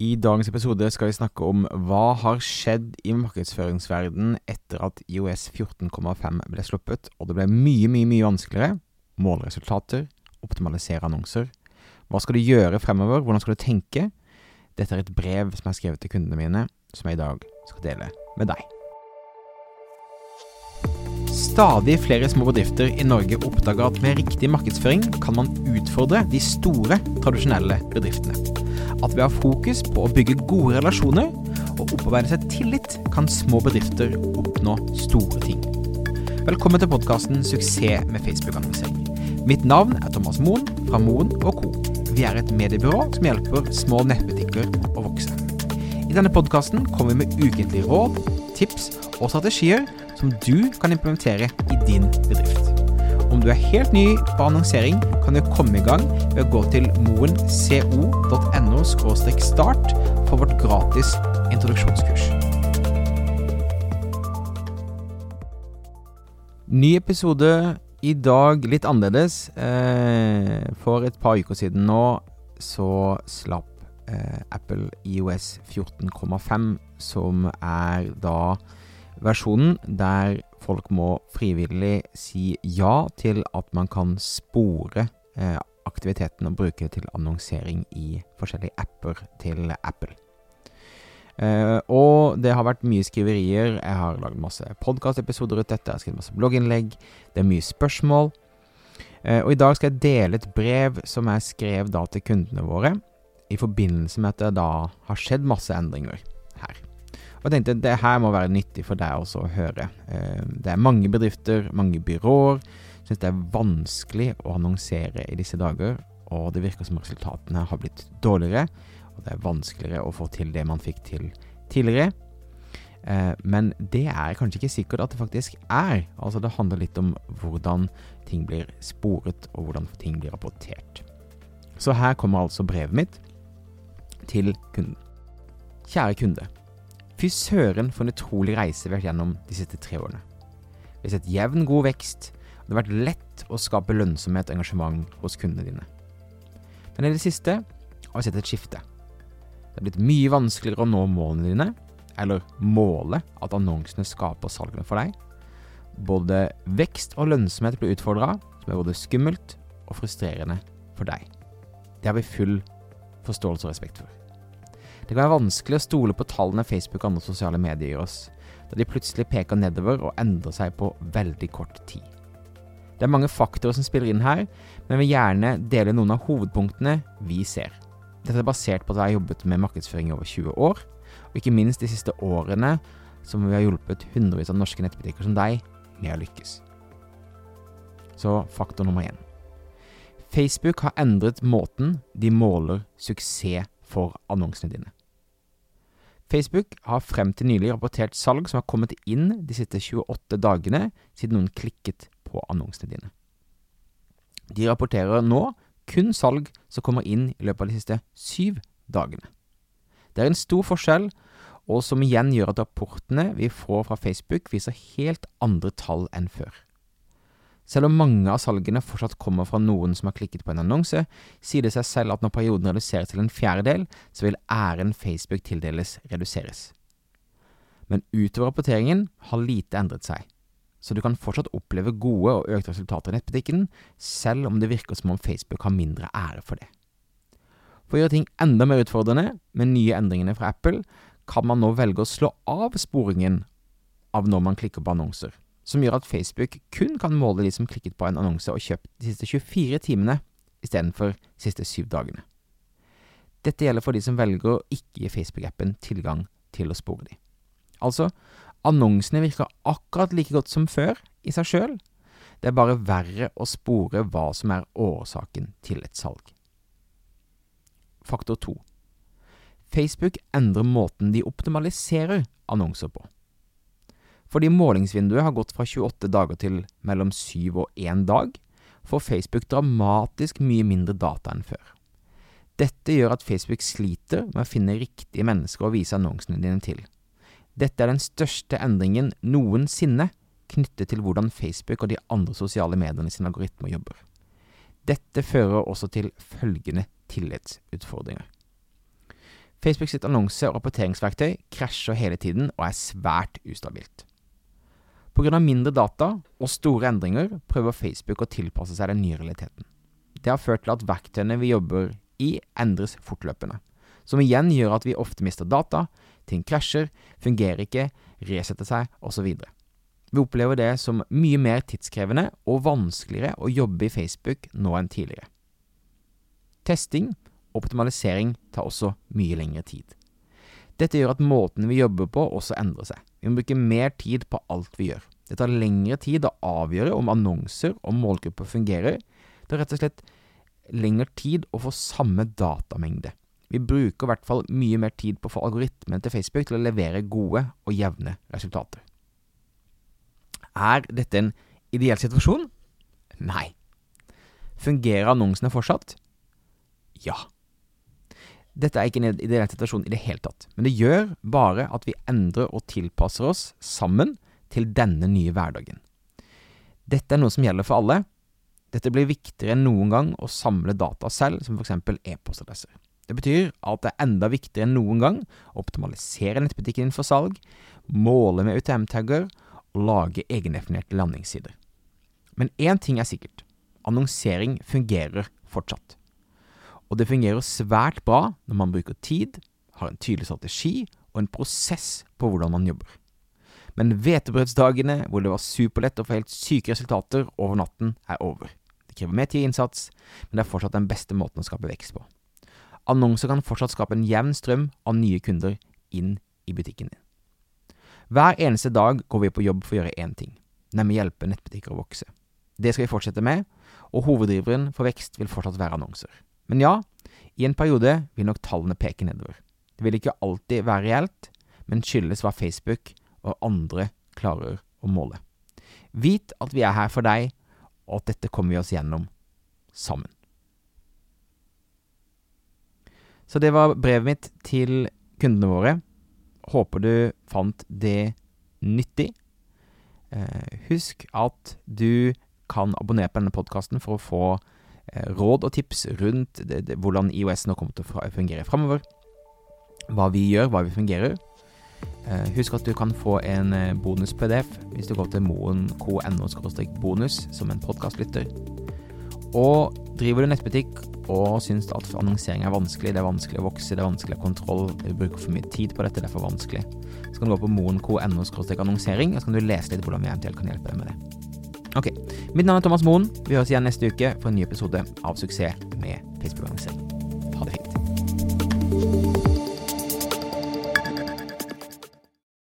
I dagens episode skal vi snakke om hva har skjedd i markedsføringsverdenen etter at IOS 14,5 ble sluppet, og det ble mye, mye, mye vanskeligere. Målresultater, optimalisere annonser. Hva skal du gjøre fremover? Hvordan skal du tenke? Dette er et brev som har skrevet til kundene mine, som jeg i dag skal dele med deg. Stadig flere små bedrifter i Norge oppdager at med riktig markedsføring kan man utfordre de store, tradisjonelle bedriftene. At ved å ha fokus på å bygge gode relasjoner og opparbeide seg tillit, kan små bedrifter oppnå store ting. Velkommen til podkasten 'Suksess med Facebook-annonsering'. Mitt navn er Thomas Moen fra Moen Co. Vi er et mediebyrå som hjelper små nettbutikker å vokse. I denne podkasten kommer vi med ukentlige råd, tips og strategier som du kan implementere i din bedrift. Om du er helt ny på annonsering, kan du komme i gang ved å gå til moenco.no start for vårt gratis introduksjonskurs. Ny episode i dag litt annerledes. Eh, for et par uker siden nå så slapp eh, Apple IOS 14,5, som er da versjonen der folk må frivillig si ja til at man kan spore eh, aktiviteten og bruke det til annonsering i forskjellige apper til Apple. Eh, og det har vært mye skriverier. Jeg har lagd masse podkastepisoder rundt dette, jeg har skrevet masse blogginnlegg. Det er mye spørsmål. Eh, og i dag skal jeg dele et brev som jeg skrev da til kundene våre, i forbindelse med at det da har skjedd masse endringer. Og jeg tenkte det her må være nyttig for deg også å høre. Eh, det er mange bedrifter, mange byråer, syns det er vanskelig å annonsere i disse dager, og det virker som resultatene har blitt dårligere, og det er vanskeligere å få til det man fikk til tidligere. Eh, men det er kanskje ikke sikkert at det faktisk er. Altså Det handler litt om hvordan ting blir sporet, og hvordan ting blir rapportert. Så her kommer altså brevet mitt til kunden. Kjære kunde. Fy søren for en utrolig reise vi har vært gjennom de siste tre årene. Vi har sett jevn, god vekst, og det har vært lett å skape lønnsomhet og engasjement hos kundene dine. Men i det siste har vi sett et skifte. Det er blitt mye vanskeligere å nå målene dine, eller måle at annonsene skaper salgene for deg. Både vekst og lønnsomhet blir utfordra, som er både skummelt og frustrerende for deg. Det har vi full forståelse og respekt for. Det kan være vanskelig å stole på tallene Facebook og andre sosiale medier gir oss, da de plutselig peker nedover og endrer seg på veldig kort tid. Det er mange faktorer som spiller inn her, men vil gjerne dele noen av hovedpunktene vi ser. Dette er basert på at jeg har jobbet med markedsføring i over 20 år, og ikke minst de siste årene som vi har hjulpet hundrevis av norske nettbutikker som deg med å lykkes. Så faktor nummer én. Facebook har endret måten de måler suksess for annonsene dine. Facebook har frem til nylig rapportert salg som har kommet inn de siste 28 dagene siden noen klikket på annonsene dine. De rapporterer nå kun salg som kommer inn i løpet av de siste syv dagene. Det er en stor forskjell, og som igjen gjør at rapportene vi får fra Facebook viser helt andre tall enn før. Selv om mange av salgene fortsatt kommer fra noen som har klikket på en annonse, sier det seg selv at når perioden reduseres til en fjerdedel, så vil æren Facebook tildeles reduseres. Men utover rapporteringen har lite endret seg, så du kan fortsatt oppleve gode og økte resultater i nettbutikken, selv om det virker som om Facebook har mindre ære for det. For å gjøre ting enda mer utfordrende, med nye endringene fra Apple, kan man nå velge å slå av sporingen av når man klikker på annonser som gjør at Facebook kun kan måle de som klikket på en annonse og kjøpt de siste 24 timene istedenfor de siste syv dagene. Dette gjelder for de som velger å ikke gi Facebook-appen tilgang til å spore de. Altså, annonsene virker akkurat like godt som før i seg sjøl, det er bare verre å spore hva som er årsaken til et salg. Faktor 2. Facebook endrer måten de optimaliserer annonser på. Fordi målingsvinduet har gått fra 28 dager til mellom 7 og 1 dag, får Facebook dramatisk mye mindre data enn før. Dette gjør at Facebook sliter med å finne riktige mennesker å vise annonsene dine til. Dette er den største endringen noensinne knyttet til hvordan Facebook og de andre sosiale mediene sine algoritmer jobber. Dette fører også til følgende tillitsutfordringer. Facebook sitt annonse- og rapporteringsverktøy krasjer hele tiden og er svært ustabilt. Pga. mindre data og store endringer prøver Facebook å tilpasse seg den nye realiteten. Det har ført til at verktøyene vi jobber i, endres fortløpende, som igjen gjør at vi ofte mister data, ting krasjer, fungerer ikke, resetter seg osv. Vi opplever det som mye mer tidskrevende og vanskeligere å jobbe i Facebook nå enn tidligere. Testing og optimalisering tar også mye lengre tid. Dette gjør at måten vi jobber på også endrer seg. Vi må bruke mer tid på alt vi gjør. Det tar lengre tid å avgjøre om annonser og målgrupper fungerer. Det er rett og slett lengre tid å få samme datamengde. Vi bruker i hvert fall mye mer tid på å få algoritmen til Facebook til å levere gode og jevne resultater. Er dette en ideell situasjon? Nei. Fungerer annonsene fortsatt? Ja. Dette er ikke en ideell situasjon i det hele tatt, men det gjør bare at vi endrer og tilpasser oss sammen til denne nye hverdagen. Dette er noe som gjelder for alle. Dette blir viktigere enn noen gang å samle data selv, som f.eks. e-postadresser. Det betyr at det er enda viktigere enn noen gang å optimalisere nettbutikken din for salg, måle med UTM-tagger og lage egendefinerte landingssider. Men én ting er sikkert. Annonsering fungerer fortsatt. Og det fungerer svært bra når man bruker tid, har en tydelig strategi og en prosess på hvordan man jobber. Men hvetebrødsdagene hvor det var superlett å få helt syke resultater over natten, er over. Det krever mer tid og innsats, men det er fortsatt den beste måten å skape vekst på. Annonser kan fortsatt skape en jevn strøm av nye kunder inn i butikken din. Hver eneste dag går vi på jobb for å gjøre én ting, nemlig hjelpe nettbutikker å vokse. Det skal vi fortsette med, og hoveddriveren for vekst vil fortsatt være annonser. Men ja, i en periode vil nok tallene peke nedover. Det vil ikke alltid være reelt, men skyldes hva Facebook og andre klarer å måle. Vit at vi er her for deg, og at dette kommer vi oss gjennom sammen. Så det var brevet mitt til kundene våre. Håper du fant det nyttig. Eh, husk at du kan abonnere på denne podkasten for å få råd og tips rundt det, det, hvordan IOS nå kommer til å fungere framover. Hva vi gjør, hva vi fungerer. Eh, husk at du kan få en eh, bonus-PDF hvis du går til moen.no-bonus som en podkastlytter. Og driver du nettbutikk og syns at annonsering er vanskelig, det er vanskelig å vokse, det er vanskelig å ha kontroll, du bruker for mye tid på dette, det er for vanskelig, så kan du gå på moen.no-annonsering, og så kan du lese litt hvordan vi eventuelt kan hjelpe deg med det. Ok. Mitt navn er Thomas Moen. Vi høres igjen neste uke for en ny episode av Suksess med Facebook-annonsering.